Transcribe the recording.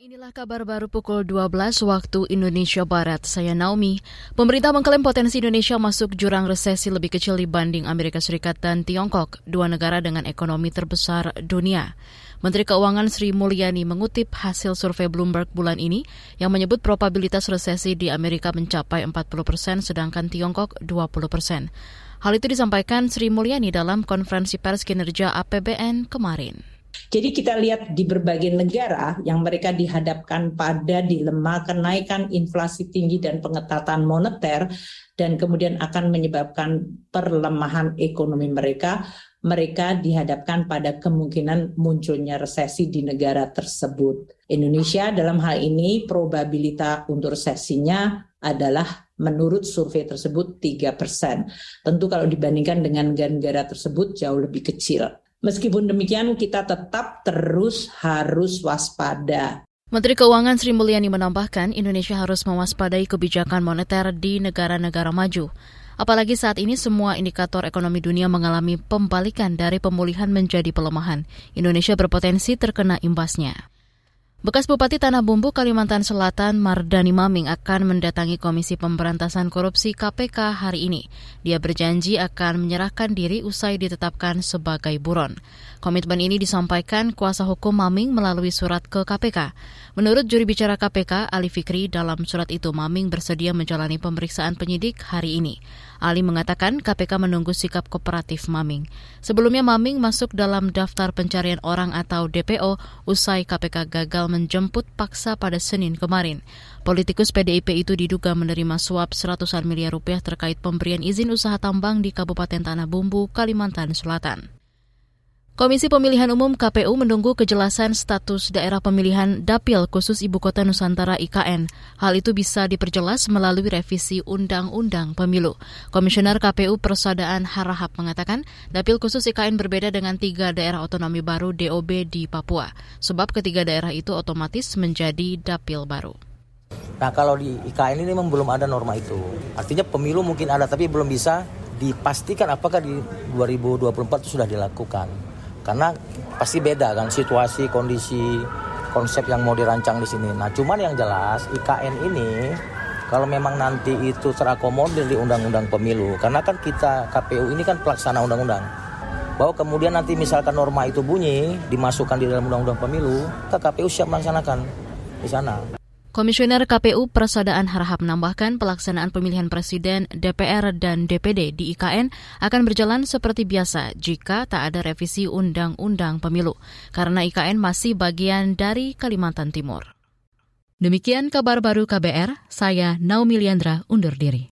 Inilah kabar baru pukul 12 waktu Indonesia Barat. Saya Naomi. Pemerintah mengklaim potensi Indonesia masuk jurang resesi lebih kecil dibanding Amerika Serikat dan Tiongkok, dua negara dengan ekonomi terbesar dunia. Menteri Keuangan Sri Mulyani mengutip hasil survei Bloomberg bulan ini yang menyebut probabilitas resesi di Amerika mencapai 40 persen sedangkan Tiongkok 20 persen. Hal itu disampaikan Sri Mulyani dalam konferensi pers kinerja APBN kemarin. Jadi kita lihat di berbagai negara yang mereka dihadapkan pada dilema kenaikan inflasi tinggi dan pengetatan moneter dan kemudian akan menyebabkan perlemahan ekonomi mereka, mereka dihadapkan pada kemungkinan munculnya resesi di negara tersebut. Indonesia dalam hal ini probabilitas untuk resesinya adalah menurut survei tersebut 3 persen. Tentu kalau dibandingkan dengan negara-negara tersebut jauh lebih kecil. Meskipun demikian kita tetap terus harus waspada. Menteri Keuangan Sri Mulyani menambahkan Indonesia harus mewaspadai kebijakan moneter di negara-negara maju. Apalagi saat ini semua indikator ekonomi dunia mengalami pembalikan dari pemulihan menjadi pelemahan. Indonesia berpotensi terkena imbasnya. Bekas Bupati Tanah Bumbu Kalimantan Selatan Mardani Maming akan mendatangi Komisi Pemberantasan Korupsi KPK hari ini. Dia berjanji akan menyerahkan diri usai ditetapkan sebagai buron. Komitmen ini disampaikan kuasa hukum Maming melalui surat ke KPK. Menurut juri bicara KPK, Ali Fikri, dalam surat itu Maming bersedia menjalani pemeriksaan penyidik hari ini. Ali mengatakan KPK menunggu sikap kooperatif Maming. Sebelumnya Maming masuk dalam daftar pencarian orang atau DPO usai KPK gagal menjemput paksa pada Senin kemarin. Politikus PDIP itu diduga menerima suap seratusan miliar rupiah terkait pemberian izin usaha tambang di Kabupaten Tanah Bumbu, Kalimantan Selatan. Komisi Pemilihan Umum KPU menunggu kejelasan status daerah pemilihan dapil khusus Ibu Kota Nusantara IKN. Hal itu bisa diperjelas melalui revisi Undang-Undang Pemilu. Komisioner KPU Persadaan Harahap mengatakan dapil khusus IKN berbeda dengan tiga daerah otonomi baru DOB di Papua, sebab ketiga daerah itu otomatis menjadi dapil baru. Nah kalau di IKN ini memang belum ada norma itu. Artinya pemilu mungkin ada tapi belum bisa dipastikan apakah di 2024 itu sudah dilakukan karena pasti beda kan situasi kondisi konsep yang mau dirancang di sini. Nah, cuman yang jelas IKN ini kalau memang nanti itu terakomodir di undang-undang pemilu, karena kan kita KPU ini kan pelaksana undang-undang. Bahwa kemudian nanti misalkan norma itu bunyi dimasukkan di dalam undang-undang pemilu, KPU siap melaksanakan di sana. Komisioner KPU Persadaan Harahap menambahkan pelaksanaan pemilihan presiden, DPR, dan DPD di IKN akan berjalan seperti biasa jika tak ada revisi Undang-Undang Pemilu, karena IKN masih bagian dari Kalimantan Timur. Demikian kabar baru KBR, saya Naomi Liandra undur diri.